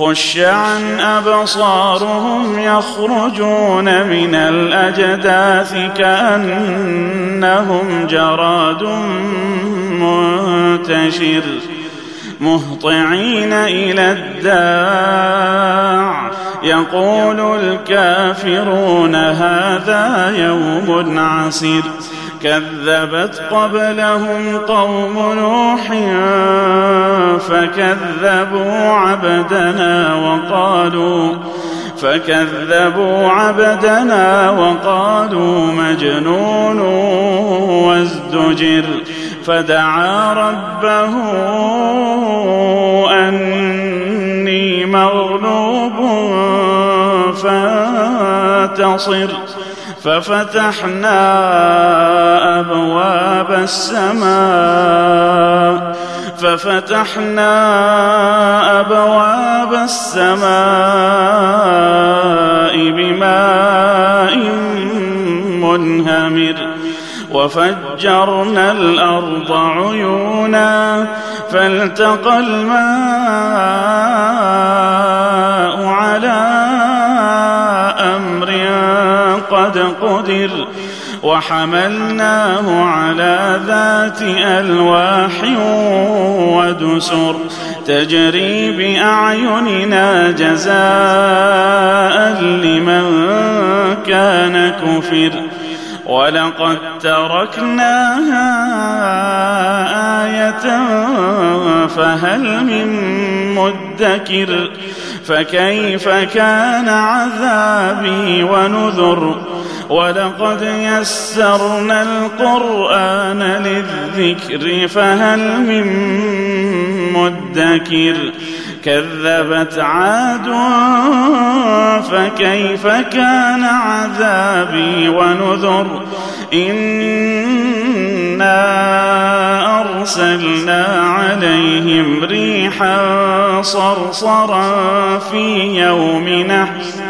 خش عن أبصارهم يخرجون من الأجداث كأنهم جراد منتشر مهطعين إلى الداع. يقول الكافرون هذا يوم عسر كذبت قبلهم قوم نوح فكذبوا عبدنا وقالوا فكذبوا عبدنا وقالوا مجنون وازدجر فدعا ربه أني مغلوب فانتصر ففتحنا أبواب السماء ففتحنا أبواب السماء بماء منهمر وفجرنا الأرض عيونا فالتقى الماء على قد قدر وحملناه على ذات ألواح ودسر تجري بأعيننا جزاء لمن كان كفر ولقد تركناها آية فهل من مدكر فكيف كان عذابي ونذر ولقد يسرنا القرآن للذكر فهل من مدكر؟ كذبت عاد فكيف كان عذابي ونذر؟ إنا أرسلنا عليهم ريحا صرصرا في يوم نحس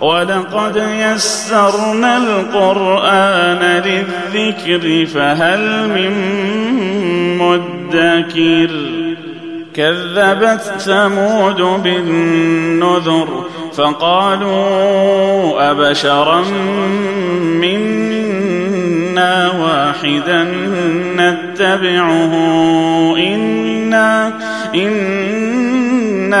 ولقد يسرنا القرآن للذكر فهل من مدكر؟ كذبت ثمود بالنذر فقالوا أبشرا منا واحدا نتبعه انا إنا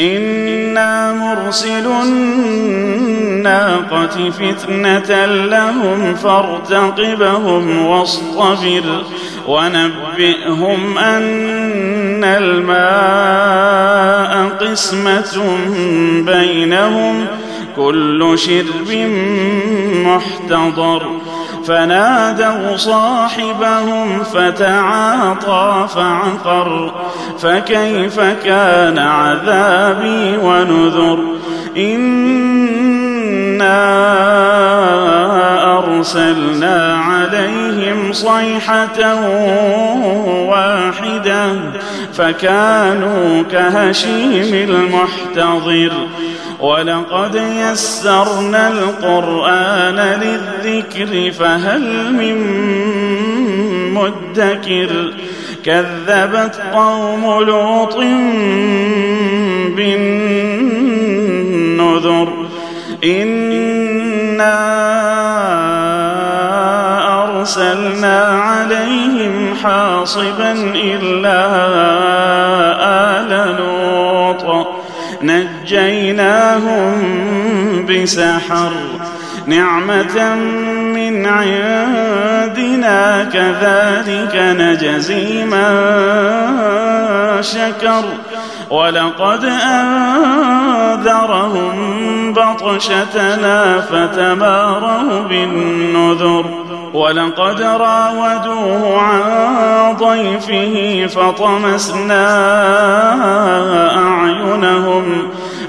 إنا مرسل الناقة فتنة لهم فارتقبهم واصطبر ونبئهم أن الماء قسمة بينهم كل شرب محتضر فنادوا صاحبهم فتعاطى فعقر فكيف كان عذابي ونذر؟ إنا أرسلنا عليهم صيحة واحدة فكانوا كهشيم المحتضر. ولقد يسرنا القرآن للذكر فهل من مدكر؟ كذبت قوم لوط بالنذر إنا أرسلنا عليهم حاصبا إلا آل نجيناهم بسحر نعمة من عندنا كذلك نجزي من شكر ولقد أنذرهم بطشتنا فتماروا بالنذر ولقد راودوه عن ضيفه فطمسنا أعينهم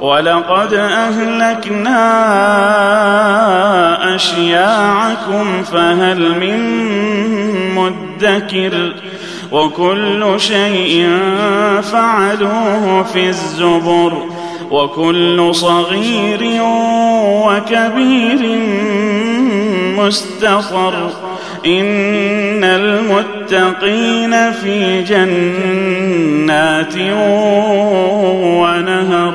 ولقد أهلكنا أشياعكم فهل من مدكر؟ وكل شيء فعلوه في الزبر وكل صغير وكبير مستقر إن المتقين في جنات ونهر.